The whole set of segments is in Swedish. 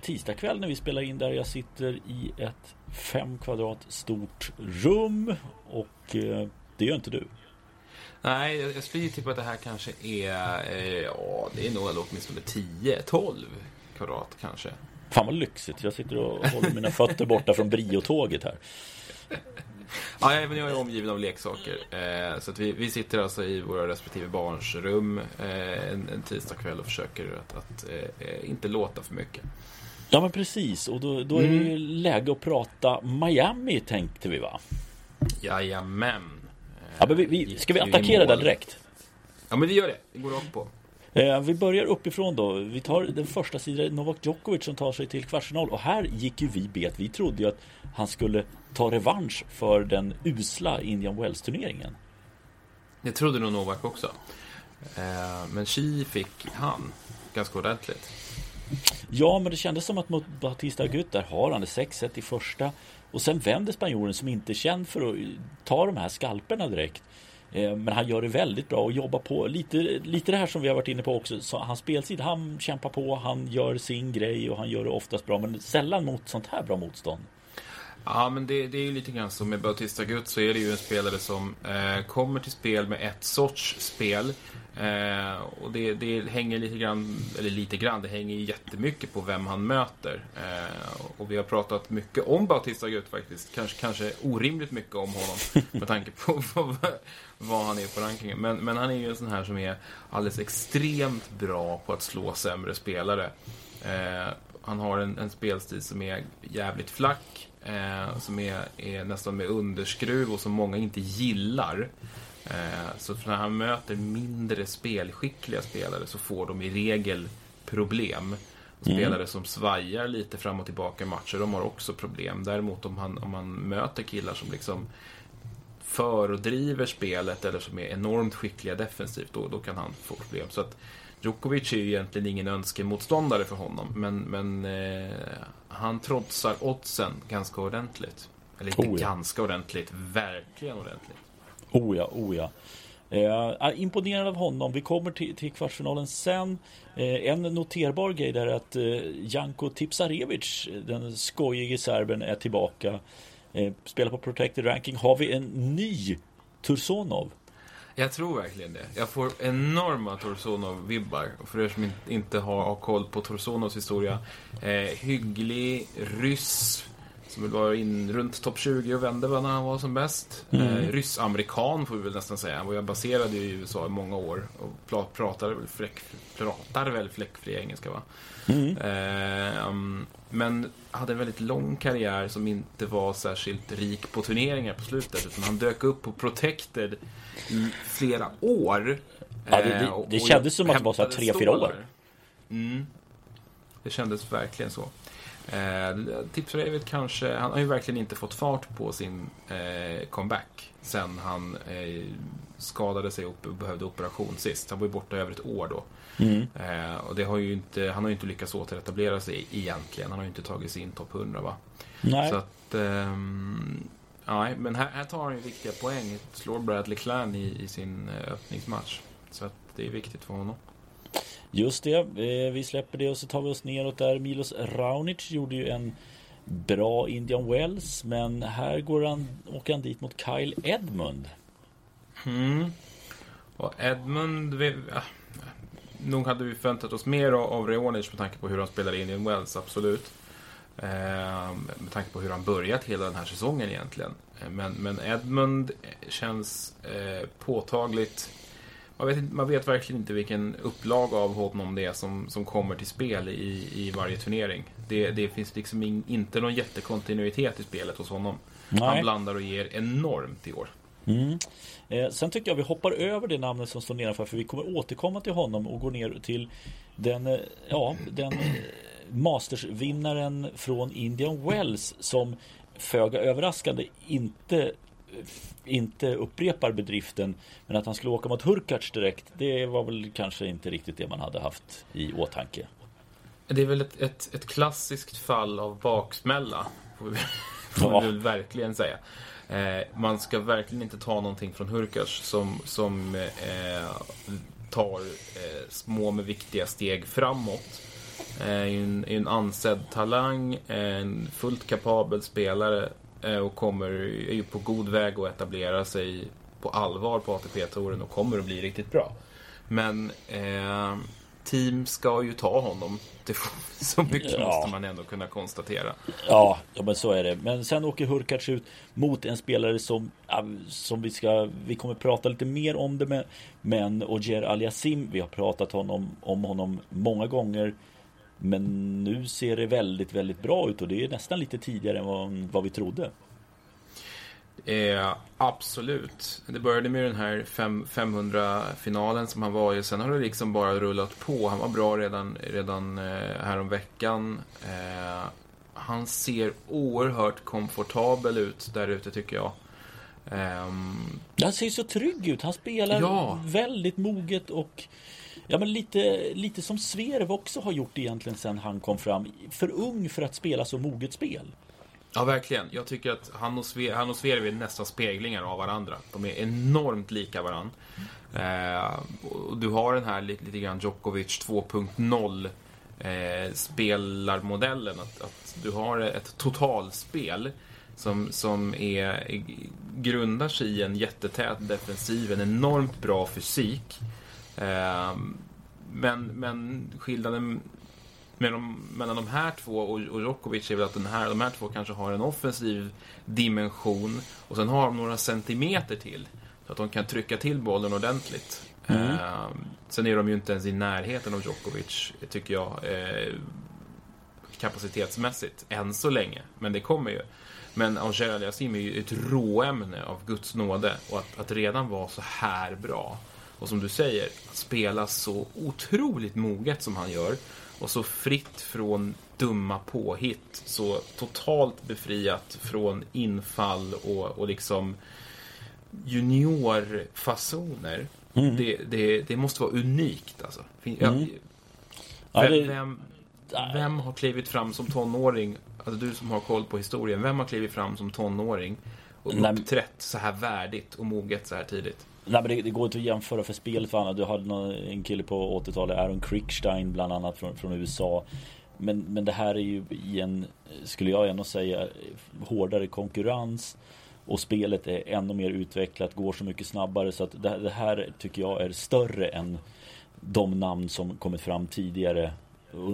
tisdag kväll när vi spelar in där jag sitter i ett fem kvadrat stort rum och eh, det gör inte du. Nej, jag skulle tippa att det här kanske är, eh, ja, det är nog åtminstone 10, 12 kvadrat kanske. Fan vad lyxigt. Jag sitter och håller mina fötter borta från Brio-tåget här. Ja, även jag är omgiven av leksaker. Eh, så vi, vi sitter alltså i våra respektive barns rum eh, en, en tisdagkväll och försöker att, att eh inte låta för mycket. Ja men precis och då, då är det ju mm. läge att prata Miami tänkte vi va? Jajamän. Ja, men vi, vi, ska vi attackera där direkt? Ja men vi gör det, vi går rakt på. Eh, vi börjar uppifrån då. Vi tar den första sidan, Novak Djokovic som tar sig till kvartsfinal. Och här gick ju vi bet. Vi trodde ju att han skulle ta revansch för den usla Indian Wells-turneringen. Det trodde nog Novak också. Eh, men Xi fick han ganska ordentligt. Ja, men det kändes som att mot Batista Agut där har han det 6-1 i första. Och sen vänder spanjoren som inte är känd för att ta de här skalperna direkt. Eh, men han gör det väldigt bra och jobbar på lite, lite det här som vi har varit inne på också. Så hans spelsida, han kämpar på, han gör sin grej och han gör det oftast bra. Men sällan mot sånt här bra motstånd. Ja, men det, det är ju lite grann som med Bautista Gutt så är det ju en spelare som eh, kommer till spel med ett sorts spel. Eh, och det, det, hänger lite grann, eller lite grann, det hänger jättemycket på vem han möter. Eh, och vi har pratat mycket om Bautista Gutt faktiskt. Kanske, kanske orimligt mycket om honom med tanke på vad han är på rankingen. Men, men han är ju en sån här som är alldeles extremt bra på att slå sämre spelare. Eh, han har en, en spelstil som är jävligt flack. Eh, som är, är, nästan med underskruv och som många inte gillar. Eh, så när han möter mindre spelskickliga spelare så får de i regel problem. Mm. Spelare som svajar lite fram och tillbaka i matcher, de har också problem. Däremot om han, om man möter killar som liksom för och driver spelet eller som är enormt skickliga defensivt, då, då kan han få problem. Så att Djokovic är ju egentligen ingen önskemotståndare för honom, men, men eh, han trotsar oddsen ganska ordentligt. Eller inte oh ja. ganska ordentligt, verkligen ordentligt. Oh ja, oh ja. Eh, imponerad av honom. Vi kommer till, till kvartsfinalen sen. Eh, en noterbar grej där är att eh, Janko Tipsarevic, den skojige serben, är tillbaka. Eh, spelar på Protected Ranking. Har vi en ny Tursonov? Jag tror verkligen det. Jag får enorma Torsonov-vibbar. För er som inte har, har koll på Torsonovs historia. Eh, hygglig, ryss, som väl var in runt topp 20 och vände när han var som bäst. Mm. Eh, Ryss-amerikan får vi väl nästan säga. Han var ju baserad i USA i många år och pratar väl, fläck, pratar väl fläckfri engelska va. Mm. Eh, um, men hade en väldigt lång karriär som inte var särskilt rik på turneringar på slutet. Utan han dök upp på Protected i flera år. Ja, det, det, eh, det kändes som att det var så här tre, fyra år. Mm. Det kändes verkligen så. Eh, Tipsrevet kanske, han har ju verkligen inte fått fart på sin eh, comeback sen han eh, skadade sig och behövde operation sist. Han var ju borta över ett år då. Mm. Eh, och det har ju inte, han har ju inte lyckats återetablera sig egentligen. Han har ju inte tagit sig in topp 100 va. Nej. Så att, ehm, nej, men här, här, tar han ju viktiga poäng. Slår Bradley Clan i, i sin eh, öppningsmatch. Så att det är viktigt för honom. Just det, eh, vi släpper det och så tar vi oss neråt där. Milos Raonic gjorde ju en bra Indian Wells men här går han, åker han dit mot Kyle Edmund. Mm. Och Edmund, vi, ja, nog hade vi förväntat oss mer av Raonic med tanke på hur han spelar Indian Wells, absolut. Eh, med tanke på hur han börjat hela den här säsongen egentligen. Eh, men, men Edmund känns eh, påtagligt man vet, man vet verkligen inte vilken upplag av honom det är som, som kommer till spel i, i varje turnering. Det, det finns liksom in, inte någon jättekontinuitet i spelet hos honom. Nej. Han blandar och ger enormt i år. Mm. Eh, sen tycker jag vi hoppar över det namnet som står nedanför för vi kommer återkomma till honom och gå ner till den, eh, ja, den eh, Mastersvinnaren från Indian Wells som föga överraskande inte inte upprepar bedriften men att han skulle åka mot Hurkacz direkt det var väl kanske inte riktigt det man hade haft i åtanke. Det är väl ett, ett, ett klassiskt fall av baksmälla får vi, får ja. vi verkligen säga. Eh, man ska verkligen inte ta någonting från Hurkacz som, som eh, tar eh, små men viktiga steg framåt. Eh, är en, är en ansedd talang, en fullt kapabel spelare eh, och kommer, är ju på god väg att etablera sig på allvar på ATP-touren och kommer att bli riktigt bra. Men eh, team ska ju ta honom. Så mycket ja. måste man ändå kunna konstatera. Ja, ja, men så är det. Men sen åker Hurkacz ut mot en spelare som, som vi ska, vi kommer prata lite mer om det med. Men Ogier Aliasim, vi har pratat honom, om honom många gånger. Men nu ser det väldigt, väldigt bra ut och det är nästan lite tidigare än vad, vad vi trodde. Eh, absolut. Det började med den här 500-finalen som han var i. Sen har det liksom bara rullat på. Han var bra redan, redan eh, häromveckan. Eh, han ser oerhört komfortabel ut där ute tycker jag. Um, han ser så trygg ut. Han spelar ja. väldigt moget och Ja men lite, lite som Zverev också har gjort egentligen sen han kom fram. För ung för att spela så moget spel. Ja, verkligen. Jag tycker att han och, Sve han och Zverev är nästan speglingar av varandra. De är enormt lika varandra. Eh, och du har den här lite, lite grann Djokovic 2.0 eh, spelarmodellen. Att, att, du har ett totalspel som, som är, grundar sig i en jättetät defensiv, en enormt bra fysik. Eh, men, men skillnaden mellan, mellan de här två och, och Djokovic är väl att den här, de här två kanske har en offensiv dimension och sen har de några centimeter till. Så att de kan trycka till bollen ordentligt. Mm. Eh, sen är de ju inte ens i närheten av Djokovic, tycker jag, eh, kapacitetsmässigt, än så länge. Men det kommer ju. Men Angel Aliasim är ju ett råämne av Guds nåde och att, att redan vara så här bra och som du säger, spela så otroligt moget som han gör och så fritt från dumma påhitt. Så totalt befriat från infall och, och liksom juniorfasoner. Mm. Det, det, det, måste vara unikt alltså. Mm. Vem, vem, vem, har klivit fram som tonåring? Alltså du som har koll på historien. Vem har klivit fram som tonåring och uppträtt så här värdigt och moget så här tidigt? Nej men det, det, går inte att jämföra för spelet för annat. Du hade någon, en kille på 80-talet, Aaron Crickstein bland annat från, från USA. Men, men det här är ju i en, skulle jag ändå säga, hårdare konkurrens. Och spelet är ännu mer utvecklat, går så mycket snabbare. Så att det, det här tycker jag är större än de namn som kommit fram tidigare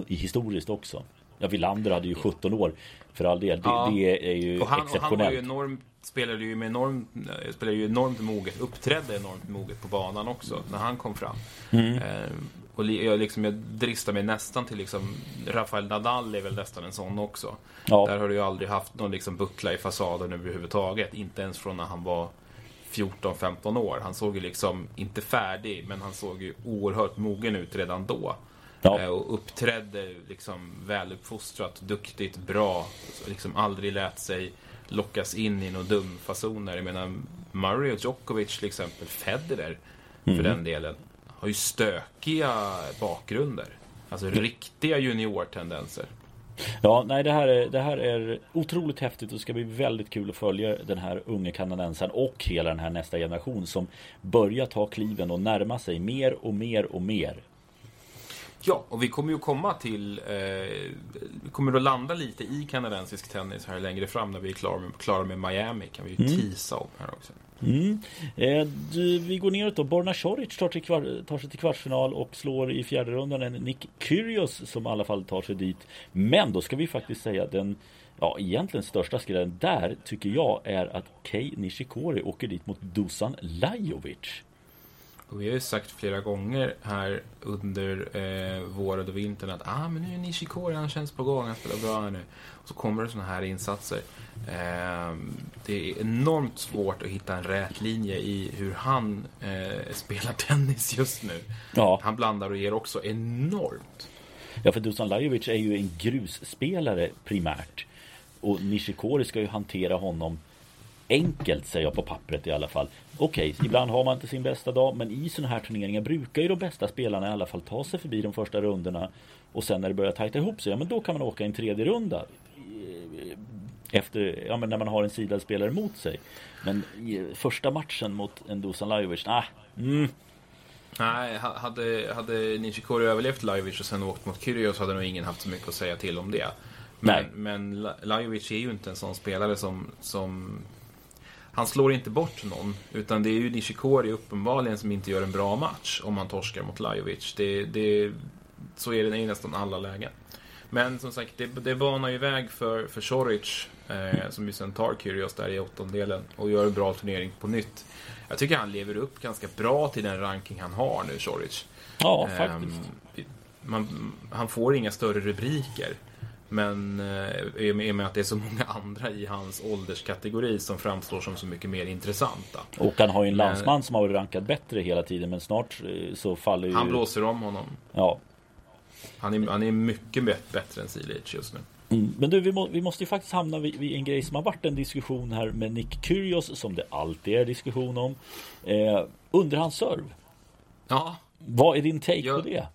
historiskt också. Ja, Wilander hade ju 17 år för all del. Det, ja. det är ju och han, exceptionellt. Och han var ju enormt spelade ju med enormt, spelade ju enormt moget, uppträdde enormt moget på banan också när han kom fram. Mm. Eh, och jag, liksom, jag dristar mig nästan till liksom, Rafael Nadal är väl nästan en sån också. Ja. Där har du ju aldrig haft någon liksom buckla i fasaden överhuvudtaget. Inte ens från när han var 14-15 år. Han såg ju liksom, inte färdig, men han såg ju oerhört mogen ut redan då. Ja. Eh, och uppträdde liksom väluppfostrat, duktigt, bra. Liksom aldrig lät sig lockas in i några dumfasoner. Jag menar, Murray och Djokovic till exempel, Federer mm. för den delen, har ju stökiga bakgrunder. Alltså riktiga juniortendenser. Ja, nej det här, är, det här är otroligt häftigt och det ska bli väldigt kul att följa den här unge kanadensaren och hela den här nästa generation som börjar ta kliven och närma sig mer och mer och mer Ja, och vi kommer ju komma till... Eh, vi kommer att landa lite i kanadensisk tennis här längre fram när vi är klara med, klara med Miami. Kan vi ju mm. tisa om här också. Mm. Eh, du, vi går neråt då. Borna Coric tar, till kvar, tar sig till kvartsfinal och slår i fjärde rundan en Nick Kyrgios som i alla fall tar sig dit. Men då ska vi faktiskt säga den Ja, egentligen största skrällen där tycker jag är att Kei Nishikori åker dit mot Dusan Lajovic. Och vi har ju sagt flera gånger här under eh, våren och vintern att ah, men nu är Nishikori, han känns på gång, han spelar bra nu. Och så kommer det sådana här insatser. Eh, det är enormt svårt att hitta en rät linje i hur han eh, spelar tennis just nu. Ja. Han blandar och ger också enormt. Ja, för Dusan Lajovic är ju en grusspelare primärt. Och Nishikori ska ju hantera honom enkelt säger jag på pappret i alla fall. Okej, okay, ibland har man inte sin bästa dag men i sådana här turneringar brukar ju de bästa spelarna i alla fall ta sig förbi de första rundorna och sen när det börjar tajta ihop sig, ja men då kan man åka en tredje runda. Efter, ja men när man har en sidad spelare mot sig. Men första matchen mot en Dusan Lajovic, nah, mm, Nej, hade, hade Nishikori överlevt Lajovic och sen åkt mot Kyrgios hade nog ingen haft så mycket att säga till om det. Men, men Lajovic är ju inte en sån spelare som, som... Han slår inte bort någon, utan det är ju Nishikori uppenbarligen som inte gör en bra match om han torskar mot Lajovic. Det, det, så är det i nästan alla lägen. Men som sagt, det, det banar ju väg för, för Soric, eh, som ju sen tar Kyrgios där i åttondelen och gör en bra turnering på nytt. Jag tycker han lever upp ganska bra till den ranking han har nu, Soric. Ja, eh, faktiskt. Man, han får inga större rubriker. Men eh, i och med att det är så många andra i hans ålderskategori som framstår som så mycket mer intressanta. Och han har ju en landsman men, som har varit rankad bättre hela tiden men snart eh, så faller ju... Han blåser om honom. Ja. Han är, han är mycket bättre än Silic just nu. Mm. Men du, vi, må, vi, måste ju faktiskt hamna vid, vid, en grej som har varit en diskussion här med Nick Kyrgios som det alltid är diskussion om. Eh, underhandsserv. Ja. Vad är din take jag, på det?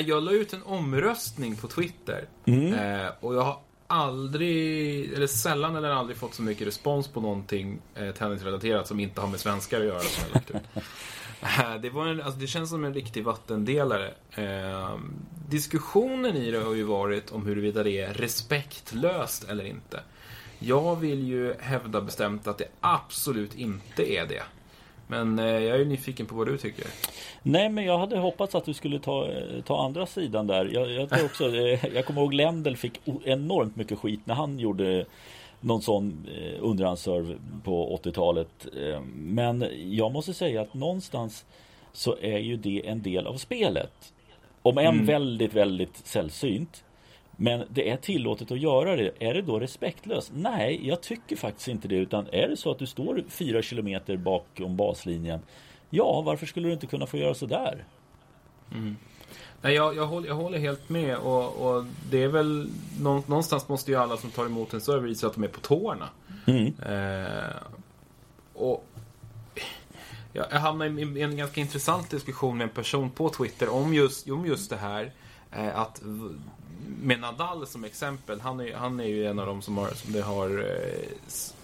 Jag la ut en omröstning på Twitter. Mm. Eh, och jag har aldrig, eller sällan eller aldrig fått så mycket respons på någonting eh, tennisrelaterat som inte har med svenskar att göra. Som jag lagt ut. Eh, det, var en, alltså det känns som en riktig vattendelare. Eh, diskussionen i det har ju varit om huruvida det är respektlöst eller inte. Jag vill ju hävda bestämt att det absolut inte är det. Men eh, jag är nyfiken på vad du tycker. Nej, men jag hade hoppats att du skulle ta, eh, ta andra sidan där. Jag, jag, tror också, eh, jag kommer ihåg Lendl fick enormt mycket skit när han gjorde någon sån underhandsserve på 80-talet. Eh, men jag måste säga att någonstans så är ju det en del av spelet. Om än mm. väldigt, väldigt sällsynt. Men det är tillåtet att göra det. Är det då respektlöst? Nej, jag tycker faktiskt inte det. Utan är det så att du står fyra kilometer bakom baslinjen. Ja, varför skulle du inte kunna få göra så där? Mm. Nej, jag, jag, håller, jag håller helt med och, och, det är väl någonstans måste ju alla som tar emot en server visa att de är på tårna. Mm. Eh, och jag, jag hamnade i en ganska intressant diskussion med en person på Twitter om just, om just det här. Eh, att med Nadal som exempel, han är, han är ju en av dem som, har, som det har eh,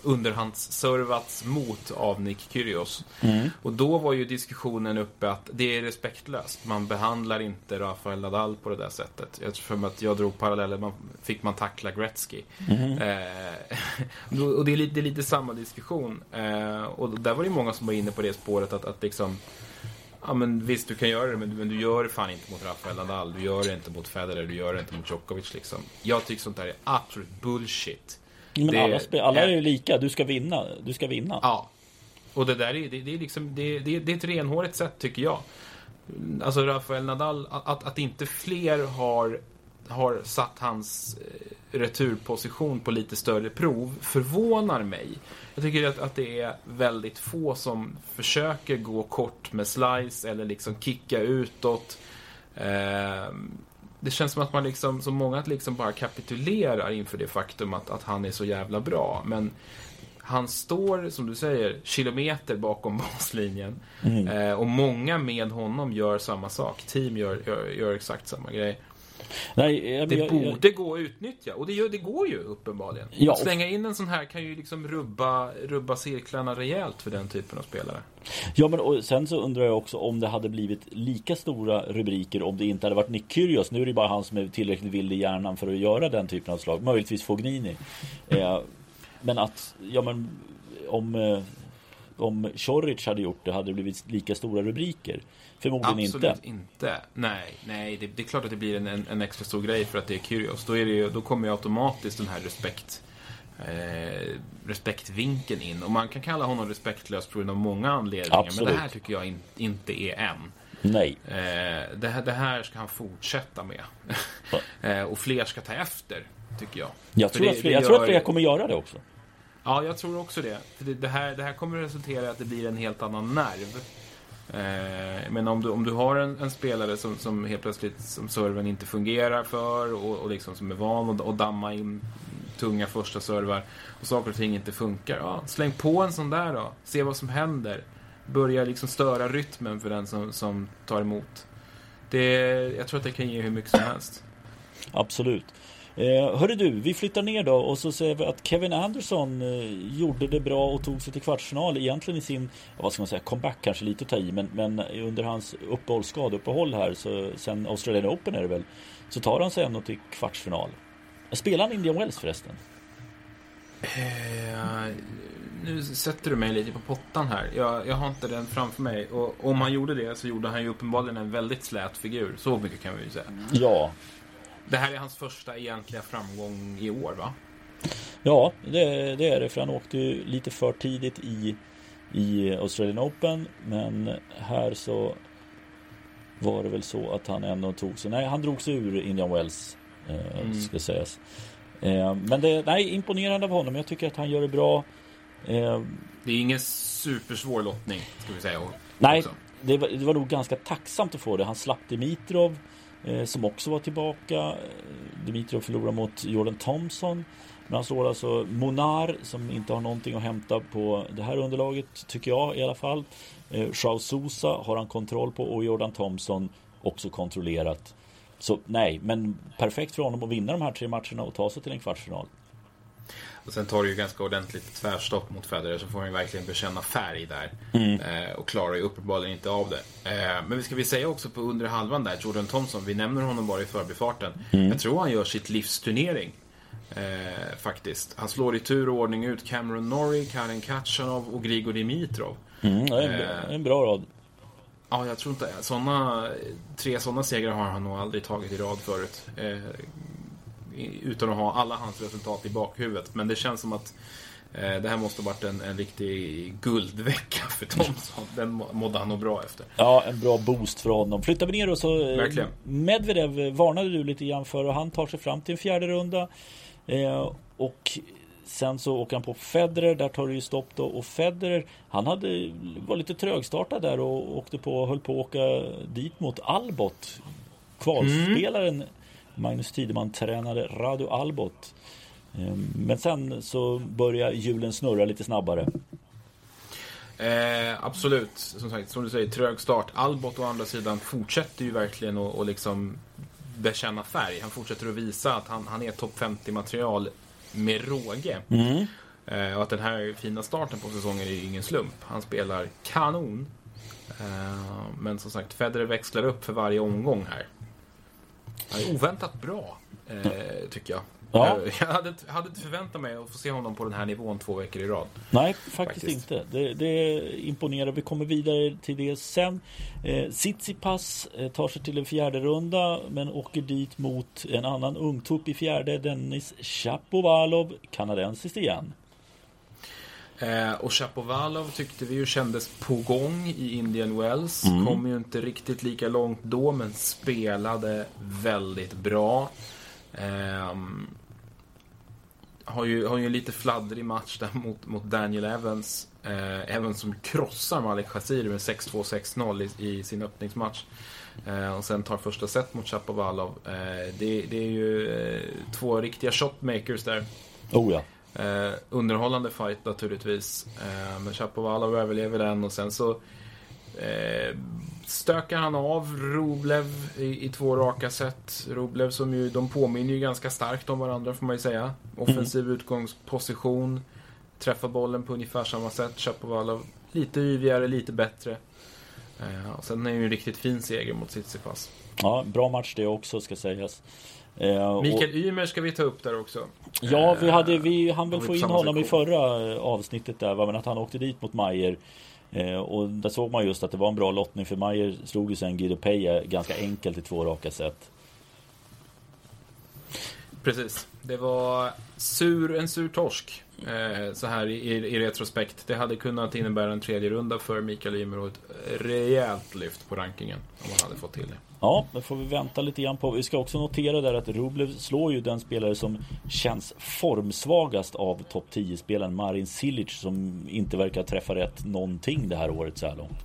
underhandsservats mot av Nick Kyrgios. Mm. Och då var ju diskussionen uppe att det är respektlöst. Man behandlar inte Rafael Nadal på det där sättet. Jag tror att jag drog paralleller, man, fick man tackla Gretzky. Mm. Eh, och det är, lite, det är lite samma diskussion. Eh, och där var det många som var inne på det spåret att, att liksom Ja men visst, du kan göra det, men du, men du gör det fan inte mot Rafael Nadal. Du gör det inte mot Federer, du gör det inte mot Djokovic liksom. Jag tycker sånt där är absolut bullshit. Men det, alla, spe, alla är ju lika, du ska vinna. Du ska vinna. Ja. Och det där är, det, det är liksom, det, det, det är ett renhårigt sätt tycker jag. Alltså Rafael Nadal, att, att inte fler har, har satt hans eh, returposition på lite större prov förvånar mig. Jag tycker att, att det är väldigt få som försöker gå kort med slice eller liksom kicka utåt. Eh, det känns som att man liksom, som många liksom bara kapitulerar inför det faktum att, att han är så jävla bra. Men han står, som du säger, kilometer bakom baslinjen. Mm. Eh, och många med honom gör samma sak. Team gör, gör, gör exakt samma grej. Nej, jag, det jag, borde jag, gå att utnyttja och det, det går ju uppenbarligen. Ja, att slänga in en sån här kan ju liksom rubba, rubba cirklarna rejält för den typen av spelare. Ja men och sen så undrar jag också om det hade blivit lika stora rubriker om det inte hade varit Nick Kyrgios. Nu är det bara han som är tillräckligt vild i hjärnan för att göra den typen av slag. Möjligtvis Fognini. Eh, men att, ja men om eh, om Choric hade gjort det hade det blivit lika stora rubriker. Förmodligen Absolut inte. Absolut inte. Nej, nej det, det, är klart att det blir en, en, en, extra stor grej för att det är Kyrgios. Då, är det, då kommer ju automatiskt den här respekt eh, respektvinkeln in. Och man kan kalla honom respektlös på grund av många anledningar. Absolut. Men det här tycker jag in, inte är en. Nej. Eh, det, här, det här ska han fortsätta med. eh, och fler ska ta efter, tycker jag. Jag, tror, det, att fler, jag gör... tror att fler kommer göra det också. Ja, jag tror också det. det, det, här, det här kommer resultera i att det blir en helt annan nerv. Eh, men om du, om du har en, en, spelare som, som helt plötsligt som serven inte fungerar för och, och liksom som är van att, att damma in tunga första servar och saker och ting inte funkar. Ja, släng på en sån där då. Se vad som händer. Börja liksom störa rytmen för den som, som tar emot. Det, jag tror att det kan ge hur mycket som helst. Absolut. Eh, hörru du, vi flyttar ner då och så säger vi att Kevin Anderson eh, gjorde det bra och tog sig till kvartsfinal egentligen i sin, vad ska man säga, comeback kanske lite att ta i men, men under hans uppehåll, skadeuppehåll här så sen Australian Open är det väl så tar han sig ändå till kvartsfinal. Spelar han Indian Wells förresten? Eh, nu sätter du mig lite på pottan här. Jag, jag har inte den framför mig. Och om han gjorde det så gjorde han ju uppenbarligen en väldigt slät figur. Så mycket kan vi ju säga. Ja. Det här är hans första egentliga framgång i år, va? Ja, det, det är det. För han åkte ju lite för tidigt i, i Australian Open. Men här så var det väl så att han ändå tog sig. Nej, han drog sig ur Indian Wells. Eh, mm. Ska sägas. Eh, men det, nej, imponerande av honom. Jag tycker att han gör det bra. Eh, det är ingen supersvår lottning, ska vi säga. Nej, det var, det var nog ganska tacksamt att få det. Han slapp Dimitrov, Eh, som också var tillbaka. Eh, Dimitrov förlorade mot Jordan Thompson. Men han slår alltså Monar, som inte har någonting att hämta på det här underlaget, tycker jag i alla fall. Eh, Charles Sousa har han kontroll på och Jordan Thompson också kontrollerat. Så nej, men perfekt för honom att vinna de här tre matcherna och ta sig till en kvartsfinal. Och sen tar det ju ganska ordentligt tvärstopp mot Federer så får han ju verkligen bekänna färg där. Mm. Eh, och klarar ju uppenbarligen inte av det. Eh, men vi ska vi säga också på under halvan där, Jordan Thompson, vi nämner honom bara i förbifarten. Mm. Jag tror han gör sitt livsturnering. Eh, faktiskt. Han slår i tur och ordning ut Cameron Norrie, Karen Kachanov och Grigor Dimitrov. Mm, det är en, eh, en bra rad. Ja, jag tror inte... Såna, tre sådana segrar har han nog aldrig tagit i rad förut. Eh, utan att ha alla hans resultat i bakhuvudet. Men det känns som att eh, det här måste ha varit en, en riktig guldvecka för Thomson. Den mådde han nog bra efter. Ja, en bra boost för honom. Flyttar vi ner och så... Eh, Verkligen. Medvedev varnade du lite grann för och han tar sig fram till en fjärde runda. Eh, och Sen så åker han på Federer, där tar det ju stopp då. Och Federer, han hade, var lite trögstartad där och åkte på, höll på att åka dit mot Albot. Kvalspelaren mm. Magnus Tideman tränade Radu Albot. Ehm, men sen så börjar hjulen snurra lite snabbare. Eh, absolut, som sagt, som du säger, trög start. Albot å andra sidan fortsätter ju verkligen att liksom bekänna färg. Han fortsätter att visa att han, han är topp 50-material med råge. Mm. Eh, och att den här fina starten på säsongen är ingen slump. Han spelar kanon. Eh, men som sagt, Federer växlar upp för varje omgång här. Är oväntat bra, eh, tycker jag. Ja. Jag hade, hade inte förväntat mig att få se honom på den här nivån två veckor i rad. Nej, faktiskt, faktiskt. inte. Det, det imponerar. Vi kommer vidare till det sen. Eh, Tsitsipas eh, tar sig till en fjärde runda men åker dit mot en annan ungtupp i fjärde, Dennis Chapovalov, kanadensiskt igen. Eh, och Chapovalov tyckte vi ju kändes på gång i Indian Wells. Mm. Kom ju inte riktigt lika långt då, men spelade väldigt bra. Eh, har, ju, har ju en lite fladdrig match där mot, mot Daniel Evans. Eh, Evans som krossar Malik Khaziri med 6-2, 6-0 i, i, sin öppningsmatch. Eh, och sen tar första set mot Chapovalov. Eh, det, det, är ju eh, två riktiga shotmakers där. Oh ja. Eh, underhållande fight naturligtvis. Eh, men Chapovalov överlever den och sen så eh, stökar han av Rublev i, i, två raka set. Rublev som ju, de påminner ju ganska starkt om varandra får man ju säga. Offensiv mm. utgångsposition. Träffar bollen på ungefär samma sätt. Chapovalov lite yvigare, lite bättre. Eh, och sen är det ju en riktigt fin seger mot Tsitsipas. Ja, bra match det också ska sägas. Eh, Mikael och... Ymer ska vi ta upp där också. Ja, vi hade, vi han väl få in honom i förra eh, avsnittet där, men att han åkte dit mot Mayer. Eh, och där såg man just att det var en bra lottning för Mayer slog ju sen Guido Peja ganska enkelt i två raka set. Precis. Det var sur, en sur torsk eh, så här i, i, retrospekt. Det hade kunnat innebära en tredje runda för Mikael Ymer och ett rejält lyft på rankingen om han hade fått till det. Ja, det får vi vänta lite grann på. Vi ska också notera där att Rublev slår ju den spelare som känns formsvagast av topp 10-spelaren Marin Cilic som inte verkar träffa rätt någonting det här året så här långt.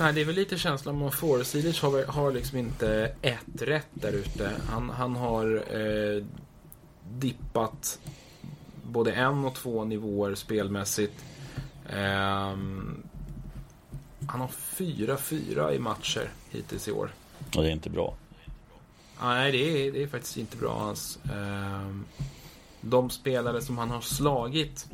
Nej, det är väl lite känslan man får. Cilic har, har liksom inte ett rätt där ute. Han, han har eh, dippat både en och två nivåer spelmässigt. Eh, han har 4-4 i matcher hittills i år. Och det är inte bra. Nej, det är, det är faktiskt inte bra alls. Ehm, de spelare som han har slagit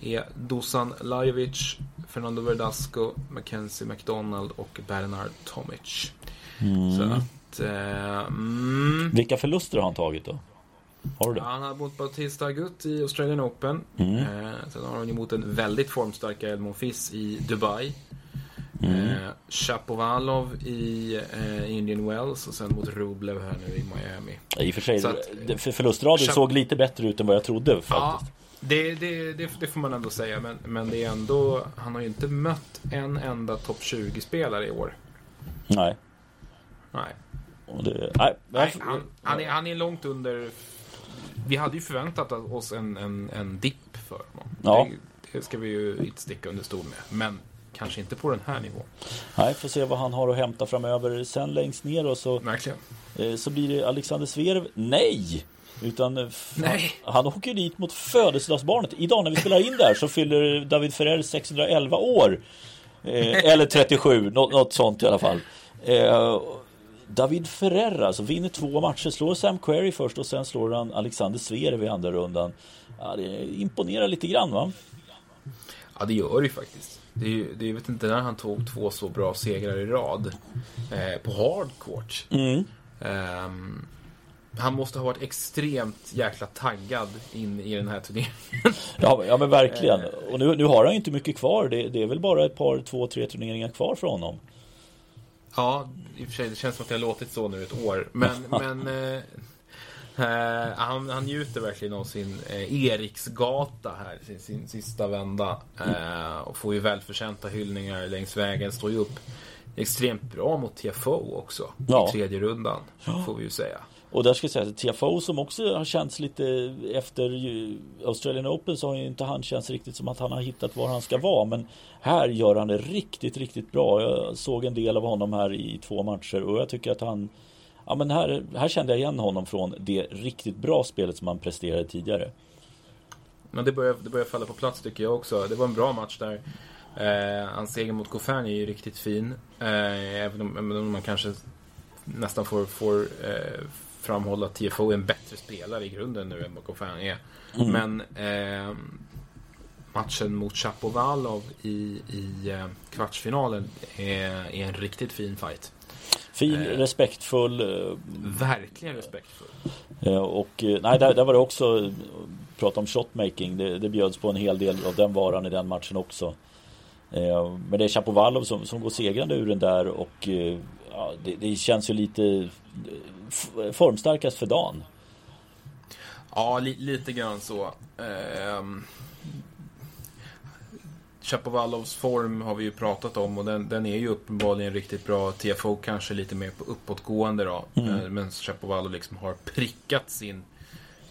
är Dusan Lajovic, Fernando Verdasco, Mackenzie McDonald och Bernard Tomic. Mm. Så att... Eh, mm. Vilka förluster har han tagit då? Har du det? Han har mot Bautista Agut i Australian Open. Mm. Eh, sen har han emot en väldigt formstarka Edmond Fiss i Dubai. Mm. Eh, Shapovalov i eh, Indian Wells och sen mot Rublev här nu i Miami. I och för sig, Så att- det- för förlustraden såg lite bättre ut än vad jag trodde Ja, faktiskt. det, det, det, det får man ändå säga. Men, men det är ändå, han har ju inte mött en enda topp 20-spelare i år. Nej. Nej. Det, nej, Nej han, han, är, han är långt under... Vi hade ju förväntat oss en, en, en dipp för honom. Ja. Det, det ska vi ju inte sticka under stol med. Men kanske inte på den här nivån. Nej, får se vad han har att hämta framöver. Sen längst ner och så, Verkligen. eh, så blir det Alexander Zverev. Nej! Utan eh, Nej. han åker dit mot födelsedagsbarnet. Idag när vi spelar in där så fyller David Ferrer 611 år. Eh, eller 37, något, något sånt i alla fall. Eh, David Ferrer alltså vinner två matcher, slår Sam Querrey först och sen slår han Alexander Zverev i andra rundan. Ja, det imponerar lite grann va? Ja, det gör det ju faktiskt. Det är, ju- det är, vet inte när han tog två så bra segrar i rad. Eh, på hardcourt. Mm. Ehm, han måste ha varit extremt jäkla taggad in i den här turneringen. Ja, ja men verkligen. Och nu, nu har han inte mycket kvar. Det, det är väl bara ett par, två, tre turneringar kvar för honom. Ja, i och för sig, det känns som att det har låtit så nu ett år. Men, men eh, han, han njuter verkligen av sin eh, Eriksgata här, sin, sin sista vända. Eh, och får ju välförtjänta hyllningar längs vägen. Står ju upp extremt bra mot TFO också. Ja. I tredje rundan, får vi ju säga. Och där ska jag säga att TFO som också har känts lite efter Australian Open så har ju inte han känts riktigt som att han har hittat var han ska vara. Men här gör han det riktigt, riktigt bra. Jag såg en del av honom här i två matcher och jag tycker att han Ja men här, här kände jag igen honom från det riktigt bra spelet som han presterade tidigare. Men det börjar, det börjar falla på plats tycker jag också. Det var en bra match där. Eh, hans seger mot Goffin är ju riktigt fin. Eh, även, om, även om man kanske nästan får, får eh, framhålla att TFO är en bättre spelare i grunden nu än vad Goffin är. Men eh, matchen mot Chapovalov i, i eh, kvartsfinalen är, är en riktigt fin fight. Fin, Eh. respektfull eh, Verkligen respektfull. Eh, Och nej, där, där var det också Prata om shotmaking det, det bjöds på en hel del av den varan i den matchen också Men det är Chapovalov som, som går segrande ur den där och ja, det, det känns ju lite Formstarkast för dagen Ja, li lite grann så. Ehm... Chapovalovs form har vi ju pratat om och den, den är ju uppenbarligen riktigt bra. TFO kanske lite mer på uppåtgående då. Mm. Eh, Men Chapovalov liksom har prickat sin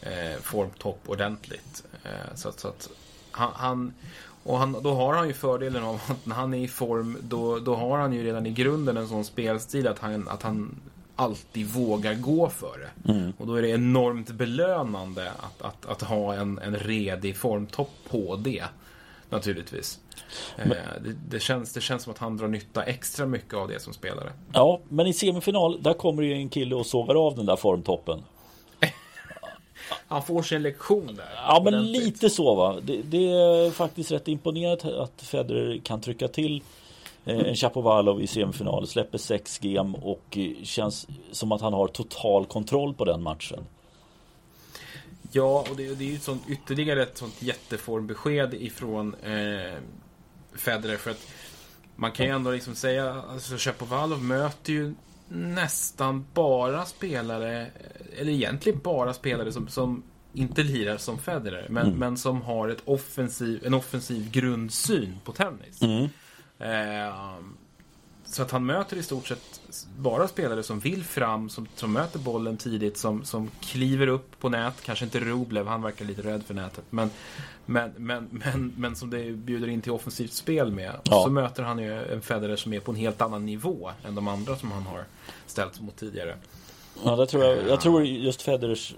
eh, formtopp ordentligt. Eh, så att, så att han, han och han, då har han ju fördelen av att när han är i form då, då har han ju redan i grunden en sån spelstil att han, att han alltid vågar gå för det. Mm. Och då är det enormt belönande att, att, att ha en, en redig formtopp på det. Naturligtvis. Eh, det, det, känns, det känns som att han drar nytta extra mycket av det som spelare. Ja, men i semifinal där kommer ju en kille och sågar av den där formtoppen Han får sig en lektion där. Ja men lite så va. Det, det är faktiskt rätt imponerande att Federer kan trycka till eh, en Chapovalov i semifinal. Släpper sex game och eh, känns som att han har total kontroll på den matchen. Ja, och det, det är ju ett sånt, ytterligare ett sånt jätteformbesked ifrån eh, Federer. För att man kan ju ändå liksom säga, alltså Chapovalov möter ju nästan bara spelare, eller egentligen bara spelare som, som inte lirar som Federer, men, men som har ett offensiv, en offensiv grundsyn på tennis. Eh, så att han möter i stort sett bara spelare som vill fram, som, som möter bollen tidigt, som, som kliver upp på nät. Kanske inte Rublev, han verkar lite rädd för nätet. Men, men, men, men, men som det bjuder in till offensivt spel med. Ja. Så möter han ju en Federer som är på en helt annan nivå än de andra som han har ställts mot tidigare. Ja, det tror jag, jag tror just Federers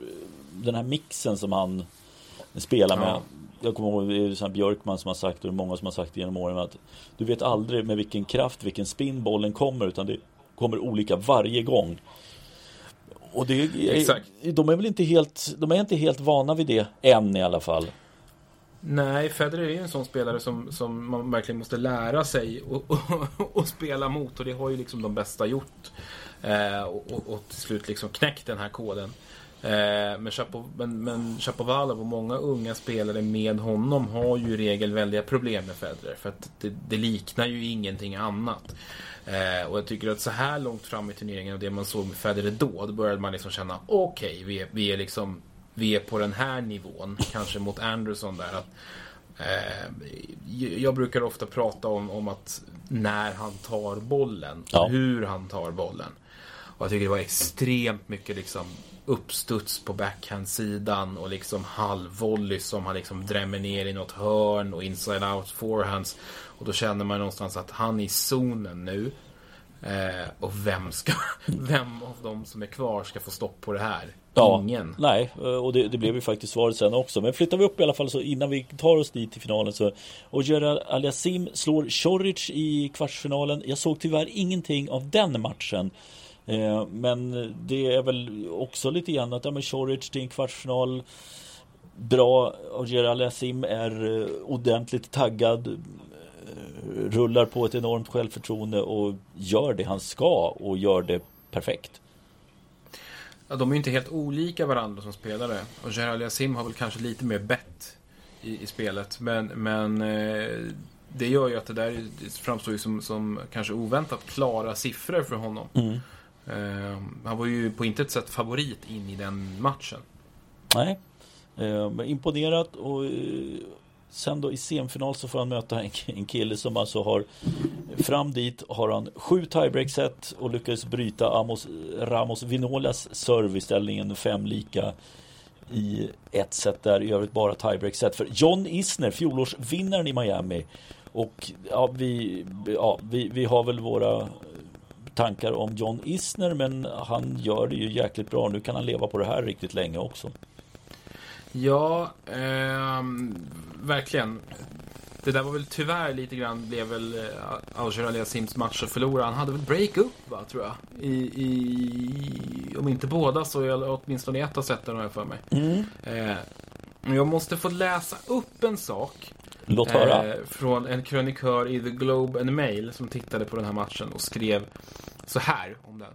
Den här mixen som han Spelar med Ja. Jag kommer ihåg det är här Björkman som har sagt och det är många som har sagt genom åren att Du vet aldrig med vilken kraft, vilken spin bollen kommer utan det kommer olika varje gång Och det är, Exakt. de är väl inte helt, de är inte helt vana vid det än i alla fall. Nej, Federer är ju en sån spelare som, som man verkligen måste lära sig att spela mot och det har ju liksom de bästa gjort. Eh, och, och, och, till slut liksom knäckt den här koden. Eh, men, Chapo, men, men Chapovalov och många unga spelare med honom har ju i regel väldiga problem med Federer. För att det, det liknar ju ingenting annat. Eh, och jag tycker att så här långt fram i turneringen och det man såg med Federer då, då började man liksom känna okej, okay, vi, är, vi är liksom vi är på den här nivån, kanske mot Anderson där. Att, eh, jag brukar ofta prata om, om att när han tar bollen, ja. hur han tar bollen. Och jag tycker det var extremt mycket liksom uppstuds på backhandsidan och liksom halvvolley som han liksom drämmer ner i något hörn och inside out forehands. Och då känner man någonstans att han är i zonen nu. Eh, och vem ska, vem av dem som är kvar ska få stopp på det här? Ja, Ingen. Nej, eh, och det, det blev ju faktiskt svaret sen också. Men flyttar vi upp i alla fall så innan vi tar oss dit till finalen så Och Gerard Aliasim slår Choric i kvartsfinalen. Jag såg tyvärr ingenting av den matchen. Eh, men det är väl också lite grann att ja, men Choric till en kvartsfinal Bra och Gerard Aliasim är eh, ordentligt taggad Rullar på ett enormt självförtroende och gör det han ska och gör det perfekt. Ja, de är ju inte helt olika varandra som spelare. Och Gerald Yassim har väl kanske lite mer bett i, i spelet. Men, men eh, det gör ju att det där framstår ju som, som kanske oväntat klara siffror för honom. Mm. Eh, han var ju på intet sätt favorit in i den matchen. Nej, eh, imponerat och eh, Sen då i semifinal så får han möta en, en kille som alltså har Fram dit har han sju tiebreak-set och lyckades bryta Amos, Ramos Vinolas serviceställningen fem lika i ett set där, i övrigt bara tiebreak-set för John Isner, fjolårsvinnaren i Miami. Och ja, vi, ja, vi, vi har väl våra tankar om John Isner men han gör det ju jäkligt bra. Nu kan han leva på det här riktigt länge också. Ja, eh, verkligen. Det där var väl tyvärr lite grann blev väl eh, Auger Sims match att förlora. Han hade väl break-up va, tror jag. I, i, om inte båda så åtminstone ett av sätten har jag för mig. Mm. Eh, jag måste få läsa upp en sak. Låt höra. Eh, från en krönikör i The Globe and Mail som tittade på den här matchen och skrev så här om den.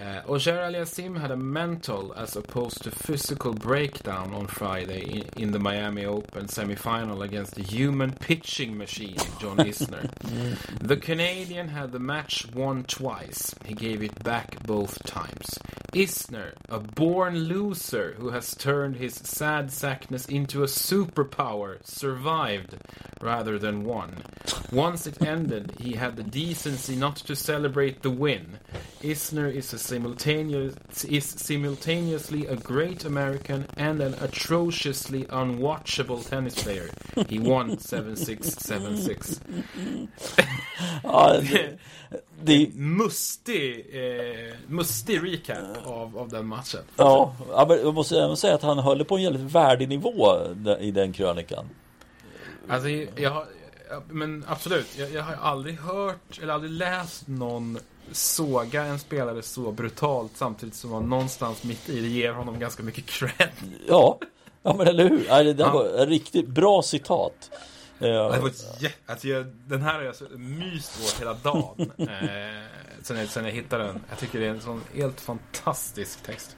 Uh, Oger Aliasim had a mental as opposed to physical breakdown on Friday in, in the Miami Open semifinal against the human pitching machine, John Isner. the Canadian had the match won twice. He gave it back both times. Isner, a born loser who has turned his sad sackness into a superpower, survived rather than won. Once it ended, he had the decency not to celebrate the win. Isner is a simultaneous is simultaneously a great American and an atrociously unwatchable tennis player. He won 7-6, 7-6. ja, det, det... Mustig, eh, mustig recap av, av den matchen. Ja, jag måste även säga att han höll på en jävligt värdig nivå i den krönikan. Alltså, jag har, men absolut, jag, jag har aldrig hört eller aldrig läst någon såga en spelare så brutalt samtidigt som man någonstans mitt i det ger honom ganska mycket cred. Ja, ja men eller hur? Ja, det ja. var ett riktigt bra citat. Ja. Det var alltså jag, den här har jag myst åt hela dagen. eh, sen, jag, sen jag hittade den. Jag tycker det är en sån helt fantastisk text.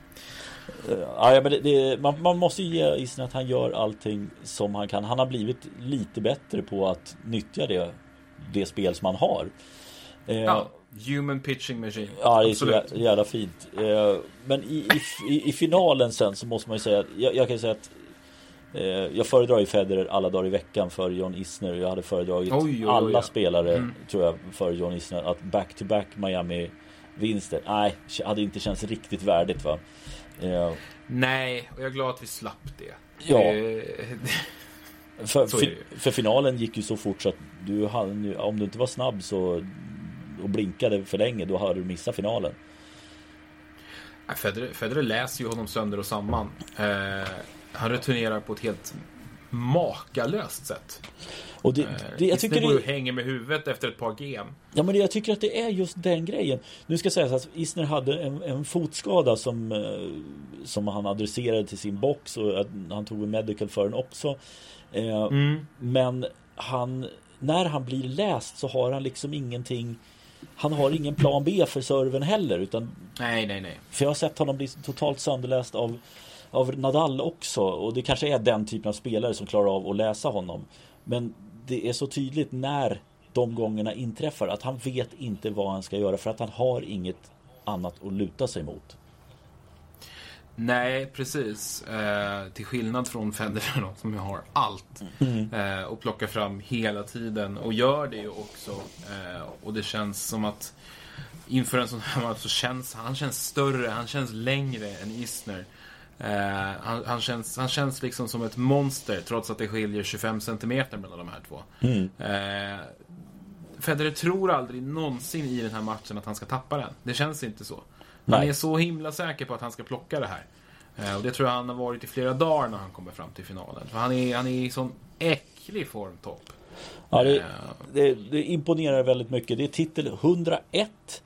Ja, men det, det, man, man, måste ge isen att han gör allting som han kan. Han har blivit lite bättre på att nyttja det, det spel som han har. Eh, ja. Human pitching machine. Ja, det är så jävla fint. Eh, men i, i, i, finalen sen så måste man ju säga att jag, jag kan säga att eh, jag föredrar ju Federer alla dagar i veckan för John Isner. Jag hade föredragit oj, oj, oj, alla ja. spelare mm. tror jag för John Isner att back-to-back Miami vinster. Nej, hade inte känts riktigt värdigt va. Eh, Nej, och jag är glad att vi slapp det. Ja. för, för, för, finalen gick ju så fort så att du hade, om du inte var snabb så och blinkade för länge, då hade du missat finalen. Federer, Federer läser ju honom sönder och samman. Eh, han returnerar på ett helt makalöst sätt. Och det, det, jag tycker det... hänger med huvudet efter ett par game. Ja men jag tycker att det är just den grejen. Nu ska sägas att Isner hade en, en fotskada som, som han adresserade till sin box och han tog en medical för den också. Mm. Men han, när han blir läst så har han liksom ingenting han har ingen plan B för serven heller utan Nej, nej, nej. För jag har sett honom bli totalt sönderläst av Av Nadal också och det kanske är den typen av spelare som klarar av att läsa honom Men det är så tydligt när de gångerna inträffar att han vet inte vad han ska göra för att han har inget annat att luta sig mot. Nej, precis. Eh, till skillnad från Federer då, som har allt. Mm. Eh, och plockar fram hela tiden. Och gör det ju också. Eh, och det känns som att inför en sån här match så känns han känns större, han känns längre än Isner. Eh, han, han, känns, han känns liksom som ett monster trots att det skiljer 25 cm mellan de här två. Mm. Eh, Federer tror aldrig någonsin i den här matchen att han ska tappa den. Det känns inte så. Nej. Han är så himla säker på att han ska plocka det här. Eh, och det tror jag han har varit i flera dagar när han kommer fram till finalen. För han är, han är i sån äcklig formtopp. Ja, det, eh. det, det, imponerar väldigt mycket. Det är titel 101.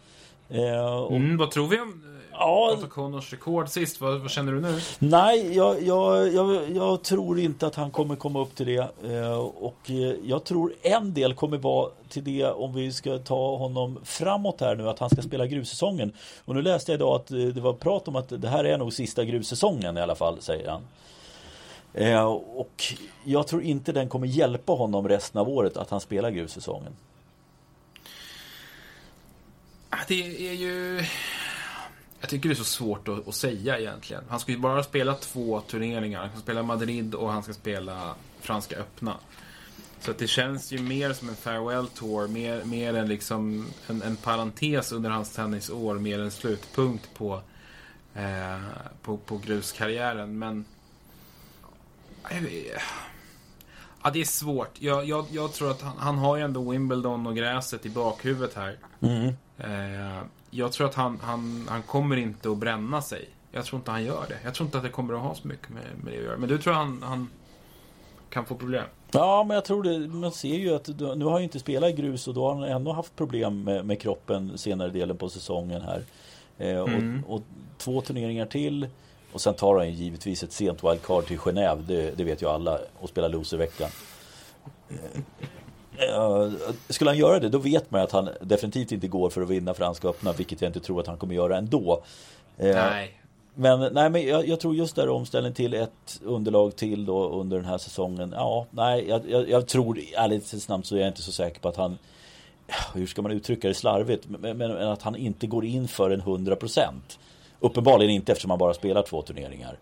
Eh, och... mm, vad tror vi om Ja. Alltså Connors rekord sist, vad, vad, känner du nu? Nej, jag, jag, jag, jag, tror inte att han kommer komma upp till det. Eh, och eh, jag tror en del kommer vara till det om vi ska ta honom framåt här nu, att han ska spela grussäsongen. Och nu läste jag idag att eh, det var prat om att det här är nog sista grussäsongen i alla fall, säger han. Och jag tror inte den kommer hjälpa honom resten av året att han spelar grussäsongen. Det är ju jag tycker det är så svårt att, att, säga egentligen. Han ska ju bara spela två turneringar. Han ska spela Madrid och han ska spela Franska öppna. Så att det känns ju mer som en farewell tour, mer, mer än liksom en, en parentes under hans tennisår, mer en slutpunkt på, eh, på, på gruskarriären. Men... Ja, det är svårt. Jag, jag, jag tror att han, han, har ju ändå Wimbledon och gräset i bakhuvudet här. Mm. Eh, jag tror att han, han, han kommer inte att bränna sig. Jag tror inte han gör det. Jag tror inte att det kommer att ha så mycket med, med det att göra. Men du tror han, han kan få problem? Ja, men jag tror det. Man ser ju att nu har han inte spelat i grus och då har han ändå haft problem med, med kroppen senare delen på säsongen här. Eh, mm. och, och, två turneringar till. Och sen tar han givetvis ett sent wildcard till Genève. Det, det vet ju alla. Och spelar loserveckan. Uh, skulle han göra det, då vet man att han definitivt inte går för att vinna Franska öppna, vilket jag inte tror att han kommer göra ändå. Uh, nej. Men, nej, men jag, jag, tror just där omställning till ett underlag till då under den här säsongen. Ja, nej, jag, jag, jag tror ärligt snabbt så är jag inte så säker på att han hur ska man uttrycka det slarvigt, men, men att han inte går in för en 100%. Uppenbarligen inte eftersom han bara spelar två turneringar.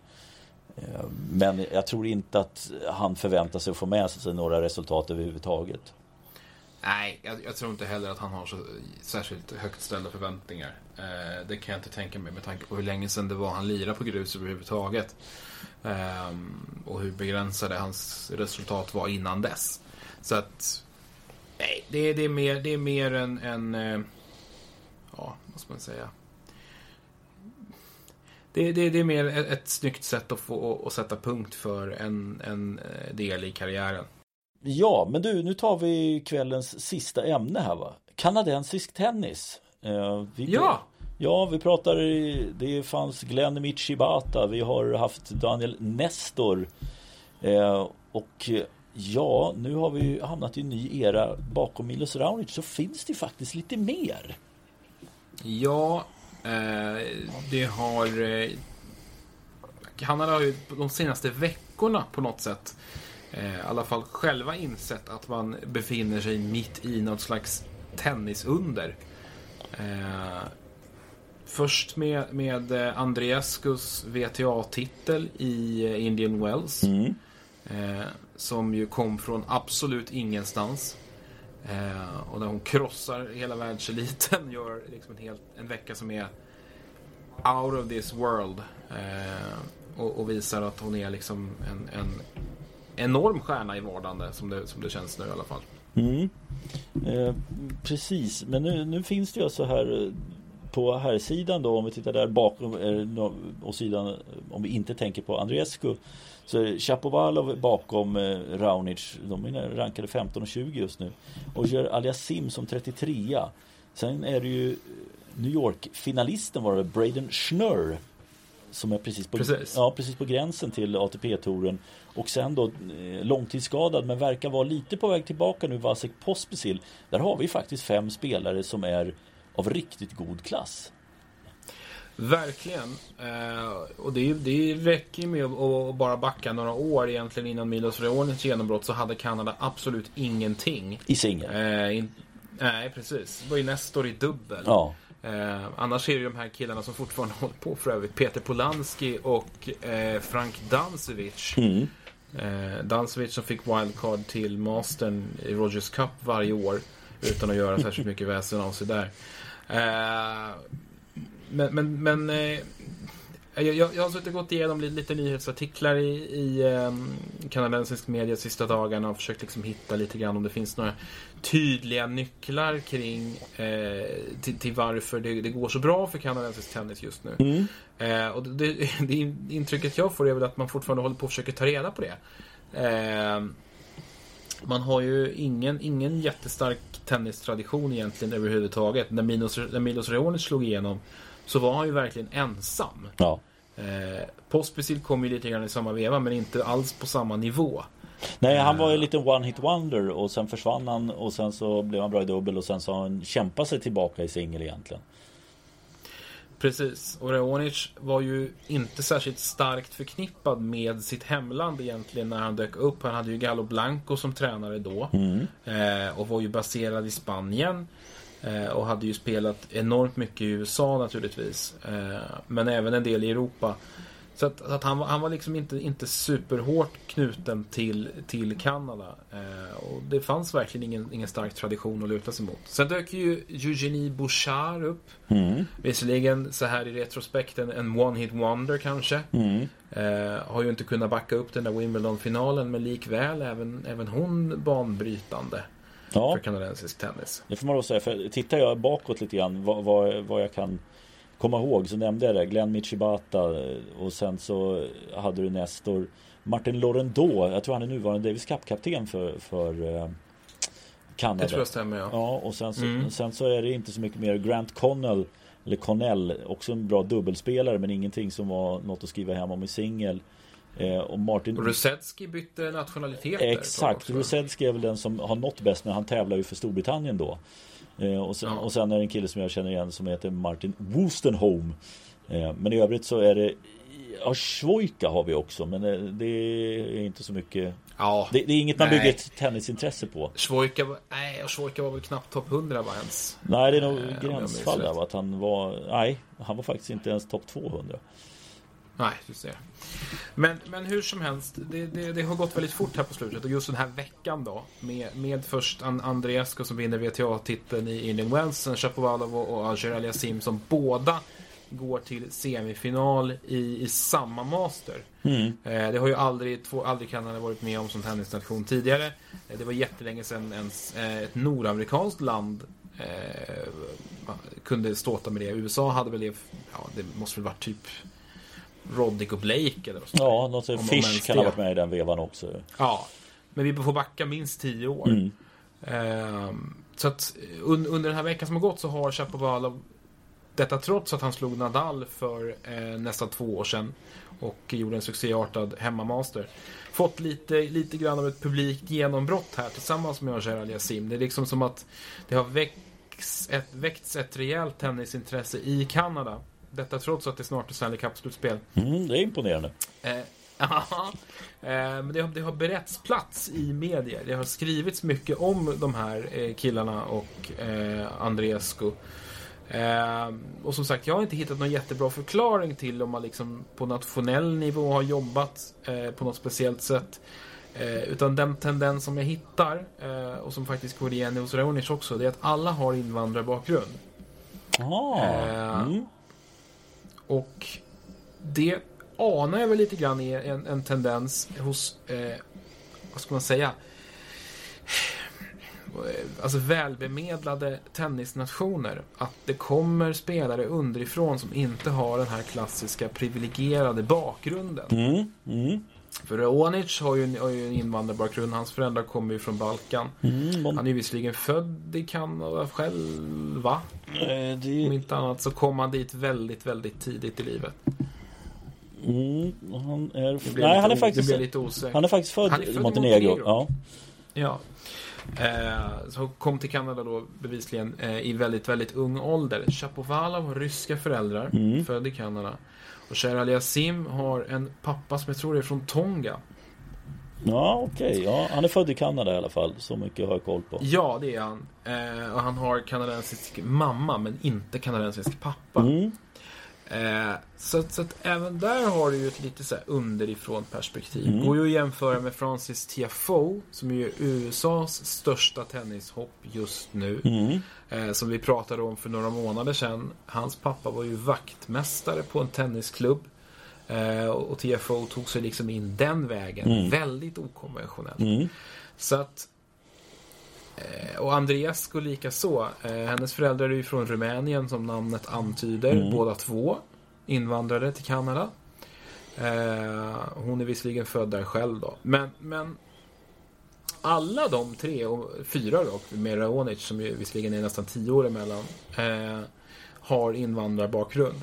Eh, men jag tror inte att han förväntar sig att få med sig några resultat överhuvudtaget. Nej, jag, jag, tror inte heller att han har så särskilt högt ställda förväntningar. Eh, det kan jag inte tänka mig med tanke på hur länge sedan det var han lirade på grus överhuvudtaget. Eh, och hur begränsade hans resultat var innan dess. Så att, nej, det, det, är, mer, det är mer en, en eh, ja, vad ska man säga? Det, det, det är mer ett, ett snyggt sätt att få att sätta punkt för en, en eh, del i karriären. Ja, men du, nu tar vi kvällens sista ämne här va? Kanadensisk tennis. Eh, vi, ja! Ja, vi pratar, det fanns Glenn Michibata, vi har haft Daniel Nestor. Eh, och ja, nu har vi hamnat i en ny era bakom Milos Raonic så finns det faktiskt lite mer. Ja, eh, det har... Eh, Kanada har ju de senaste veckorna på något sätt eh, i alla fall själva insett att man befinner sig mitt i något slags tennisunder. Eh, först med, med Andreascus VTA-titel i eh, Indian Wells. Mm. Eh, som ju kom från absolut ingenstans. Eh, och där hon krossar hela världseliten. Gör liksom en, hel, en vecka som är out of this world. Eh, och, och, visar att hon är liksom en, en enorm stjärna i vardande som det, som det känns nu i alla fall. Mm. Eh, precis, men nu, nu, finns det ju så här eh, på här sidan då om vi tittar där bakom eh, och sidan eh, om vi inte tänker på Andreescu så är Chapovalov bakom eh, Raonic. De är rankade 15 och 20 just nu. Och gör Aliasim som 33 Sen är det ju New York-finalisten var det Braden Schnurr som är precis på, precis. Ja, precis på gränsen till ATP-touren. Och sen då eh, långtidsskadad men verkar vara lite på väg tillbaka nu, Vasek Pospisil. Där har vi faktiskt fem spelare som är av riktigt god klass. Verkligen. Eh, och det, det räcker med att bara backa några år egentligen innan Milos Reonens genombrott så hade Kanada absolut ingenting. I singel? Eh, nej, precis. Det var ju Nestor i dubbel. Ja. Eh, annars är det de här killarna som fortfarande håller på för övrigt. Peter Polanski och eh, Frank Dancevic. Mm. Eh, Dancevic som fick wildcard till Mastern i Rogers Cup varje år. Utan att göra särskilt mycket väsen av sig där. Eh, men, men, men eh, jag, jag, jag har suttit och gått igenom lite, nyhetsartiklar i, i eh, kanadensisk media de sista dagarna och försökt liksom hitta lite grann om det finns några tydliga nycklar kring eh, till, till, varför det, det, går så bra för kanadensisk tennis just nu. Mm. Eh, och det, det, intrycket jag får är väl att man fortfarande håller på att försöka ta reda på det. Eh, man har ju ingen, ingen jättestark tennistradition egentligen överhuvudtaget. När Milos, när Milos Reonic slog igenom så var han ju verkligen ensam. Ja. Eh, Pospisil kom ju lite grann i samma veva men inte alls på samma nivå. Nej, han var ju lite one hit wonder och sen försvann han och sen så blev han bra i dubbel och sen så har han kämpat sig tillbaka i singel egentligen. Precis, och Reonic var ju inte särskilt starkt förknippad med sitt hemland egentligen när han dök upp. Han hade ju Gallo Blanco som tränare då mm. eh, och var ju baserad i Spanien. Eh, och hade ju spelat enormt mycket i USA naturligtvis. Eh, men även en del i Europa. Så att, att han, han, var liksom inte, inte superhårt knuten till, till Kanada. Eh, och det fanns verkligen ingen, ingen stark tradition att luta sig mot. Sen dök ju Eugenie Bouchard upp. Mm. Visserligen så här i retrospekten en one-hit wonder kanske. Mm. Eh, har ju inte kunnat backa upp den där Wimbledon-finalen men likväl även, även hon banbrytande ja. för kanadensisk tennis. Det får man då säga. För tittar jag bakåt lite grann vad, vad, vad jag kan komma ihåg så nämnde jag det. Glenn Michibata och sen så hade du Nestor. Martin Lorendau, jag tror han är nuvarande Davis Cup-kapten för, för eh, Kanada. Det tror jag stämmer ja. Ja och sen så, Mm. sen så är det inte så mycket mer. Grant Connell eller Connell, också en bra dubbelspelare men ingenting som var något att skriva hem om i singel. Eh, och Martin... Rusedski bytte nationalitet där ett tag Exakt. Rusedski är väl den som har nått bäst men han tävlar ju för Storbritannien då. Eh, och, sen, Ja. och sen är det en kille som jag känner igen som heter Martin Wostenholm. Eh, men i övrigt så är det Ja, Schwoika har vi också men det, är inte så mycket Ja, Det, det är inget man Nej. bygger ett tennisintresse på. Schwoika var, nej, och Schwoika var väl knappt topp 100 va ens. Nej, det är nog minns gränsfall där att han var Nej, han var faktiskt inte ens topp 200. Nej, du ser. Men, men hur som helst, det, det, det har gått väldigt fort här på slutet och just den här veckan då med, med först An- Andreescu som vinner WTA-titeln i Indian Wells, sen Shapovalov och, och Alger Aliasim som båda går till semifinal i, i samma master. Mm. Eh, det har ju aldrig, två, aldrig Kanada varit med om som tennisnation tidigare. Eh, det var jättelänge sedan ens eh, ett nordamerikanskt land eh, kunde ståta med det. USA hade väl det, ja, det måste väl varit typ Roddick och Blake eller där. Ja, något Om- Fish kan ha varit med i den vevan också. Ja, men vi får backa minst tio år. Mm. Ehm, så att un, under den här veckan som har gått så har Chapovalov detta trots att han slog Nadal för eh, nästan två år sedan och gjorde en succéartad hemmamaster. Fått lite, lite grann av ett publikt genombrott här tillsammans med Roger Aliasim. Det är liksom som att det har väckts ett, väckts ett rejält tennisintresse i Kanada. Detta trots att det snart är Stanley Cup-slutspel. Mm, det är imponerande. Eh, ja, eh, men det har, det har beretts plats i medier. Det har skrivits mycket om de här eh, killarna och eh, Andreescu. Eh, och som sagt, jag har inte hittat någon jättebra förklaring till om man liksom på nationell nivå har jobbat eh, på något speciellt sätt. Eh, utan den tendens som jag hittar, eh, och som faktiskt går igen hos Raonic också, det är att alla har invandrarbakgrund. Eh, Mm. Och det anar jag väl lite grann är en, en tendens hos, eh, vad ska man säga? Eh, alltså välbemedlade tennisnationer att det kommer spelare underifrån som inte har den här klassiska privilegierade bakgrunden. Mm, mm. För Raonic har ju, en, har ju en invandrarbakgrund. Hans föräldrar kommer ju från Balkan. Mm, Han är ju visserligen född i Kanada själv, va? eh, det, Om inte annat så kom han dit väldigt, väldigt tidigt i livet. mm, han är... Nej, han är faktiskt... Han är faktiskt född, Han är född i Montenegro. Montenegro. Ja. Ja. Eh, så kom till Kanada då bevisligen eh, i väldigt, väldigt ung ålder. Chapovalov har ryska föräldrar, Mm. född i Kanada. Och Cher Aliasim har en pappa som jag tror är från Tonga. Ja, okej. Ja, han är född i Kanada i alla fall. Så mycket har jag koll på. Ja, det är han. Eh, och han har kanadensisk mamma, men inte kanadensisk pappa. Mm. Eh, så, så att även där har du ju ett lite så här underifrån perspektiv. Mm. Går ju att jämföra med Francis Tiafoe, som är USAs största tennishopp just nu. Mm. Eh, som vi pratade om för några månader sedan. Hans pappa var ju vaktmästare på en tennisklubb. Eh, och TFO tog sig liksom in den vägen. Mm. Väldigt okonventionellt. Mm. Så att eh, och Andreas går lika så. Eh, hennes föräldrar är ju från Rumänien som namnet antyder. Mm. Båda två invandrare till Kanada. Eh, hon är visserligen född där själv då. Men, men alla de tre, och fyra då, med Raonic som ju visserligen är nästan tio år emellan, eh, har invandrarbakgrund.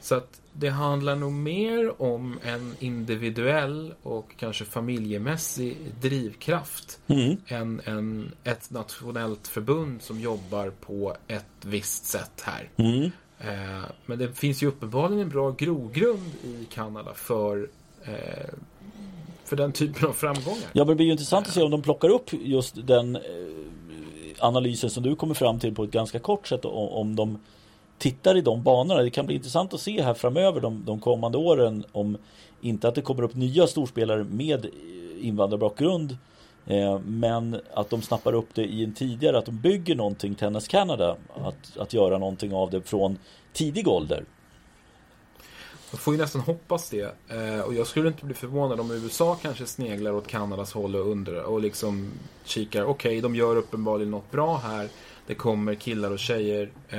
Så att det handlar nog mer om en individuell och kanske familjemässig drivkraft Mm. än en, ett nationellt förbund som jobbar på ett visst sätt här. Mm. Eh, men det finns ju uppenbarligen en bra grogrund i Kanada för, eh, för den typen av framgångar. Ja, men det blir ju intressant att se om de plockar upp just den eh, analysen som du kommer fram till på ett ganska kort sätt. Om, om de tittar i de banorna. Det kan bli intressant att se här framöver de, de kommande åren om inte att det kommer upp nya storspelare med eh, invandrarbakgrund eh, men att de snappar upp det i en tidigare, att de bygger någonting Tennis Canada. Att, att göra någonting av det från tidig ålder. Man får ju nästan hoppas det. Eh, och jag skulle inte bli förvånad om USA kanske sneglar åt Kanadas håll och undrar och liksom kikar. Okej, de gör uppenbarligen något bra här. Det kommer killar och tjejer eh,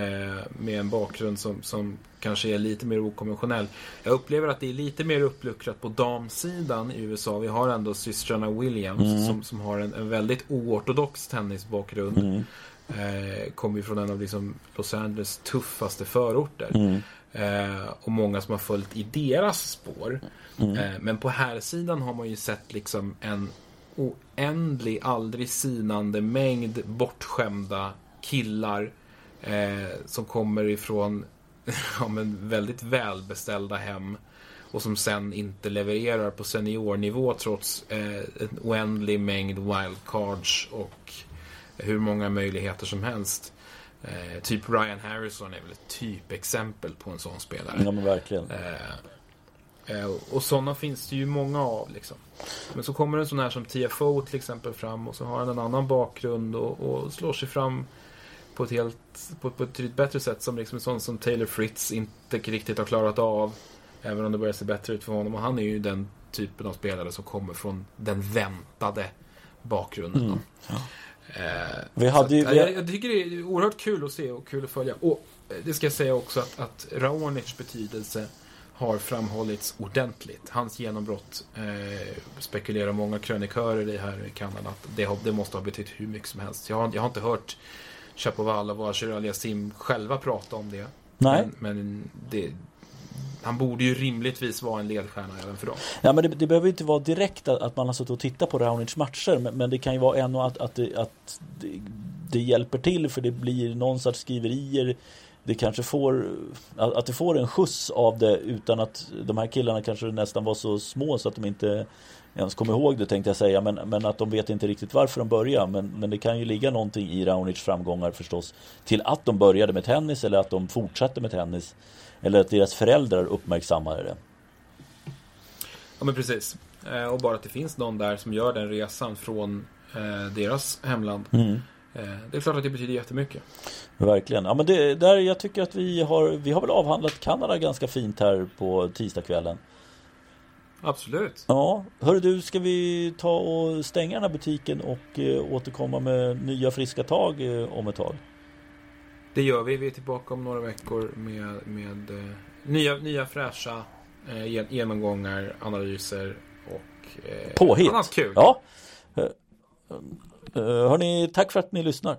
med en bakgrund som, som kanske är lite mer okonventionell. Jag upplever att det är lite mer uppluckrat på damsidan i USA. Vi har ändå systrarna Williams Mm. som, som har en, en väldigt oortodox tennisbakgrund. Mm. Eh, kommer ju från en av liksom Los Angeles tuffaste förorter. Mm. Eh, och många som har följt i deras spår. Mm. Eh, men på här sidan har man ju sett liksom en oändlig, aldrig sinande mängd bortskämda killar eh, som kommer ifrån ja, men väldigt välbeställda hem och som sen inte levererar på seniornivå trots eh, en oändlig mängd wildcards och hur många möjligheter som helst. Eh, typ Ryan Harrison är väl ett typexempel på en sån spelare. Ja men verkligen. Eh, eh, och sådana finns det ju många av. Liksom. Men så kommer en sån här som TFO till exempel fram och så har han en annan bakgrund och, och slår sig fram på ett helt på, på ett betydligt bättre sätt som liksom en sån som Taylor Fritz inte riktigt har klarat av. Även om det börjar se bättre ut för honom. Och han är ju den typen av spelare som kommer från den väntade bakgrunden. Mm. Då. Eh, Vi hade ju- att, vi- jag, jag tycker det är oerhört kul att se och kul att följa. Och eh, det ska jag säga också att, att Raonics betydelse har framhållits ordentligt. Hans genombrott eh, spekulerar många krönikörer i här i Kanada att det, har, det måste ha betytt hur mycket som helst. Jag har, jag har inte hört Chapovalov och Asher Aliasim själva prata om det. Nej. Men, men det, han borde ju rimligtvis vara en ledstjärna även för dem. Ja, men det, det behöver inte vara direkt att, att man har suttit och tittat på Raonics matcher men, men det kan ju vara ändå att, att, det, att det, det hjälper till för det blir någon sorts skriverier. Det kanske får att, att det får en skjuts av det utan att de här killarna kanske nästan var så små så att de inte ens kom ihåg det tänkte jag säga. Men, men att de vet inte riktigt varför de börjar. Men, men det kan ju ligga någonting i Raonics framgångar förstås. Till att de började med tennis eller att de fortsatte med tennis eller att deras föräldrar uppmärksammade det. Ja men precis. Eh, och bara att det finns någon där som gör den resan från eh, deras hemland. Mm. Eh, det är klart att det betyder jättemycket. Verkligen. Ja, men det, där jag tycker att vi har, vi har väl avhandlat Kanada ganska fint här på tisdagskvällen. absolut. Ja, hörru du, ska vi ta och stänga den här butiken och återkomma med nya friska tag om ett tag? Det gör vi. Vi är tillbaka om några veckor med, med eh, nya, nya fräscha eh, gen- genomgångar, analyser och eh, Påhitt! annat kul. Ja. Eh, eh, Hörni, tack för att ni lyssnar.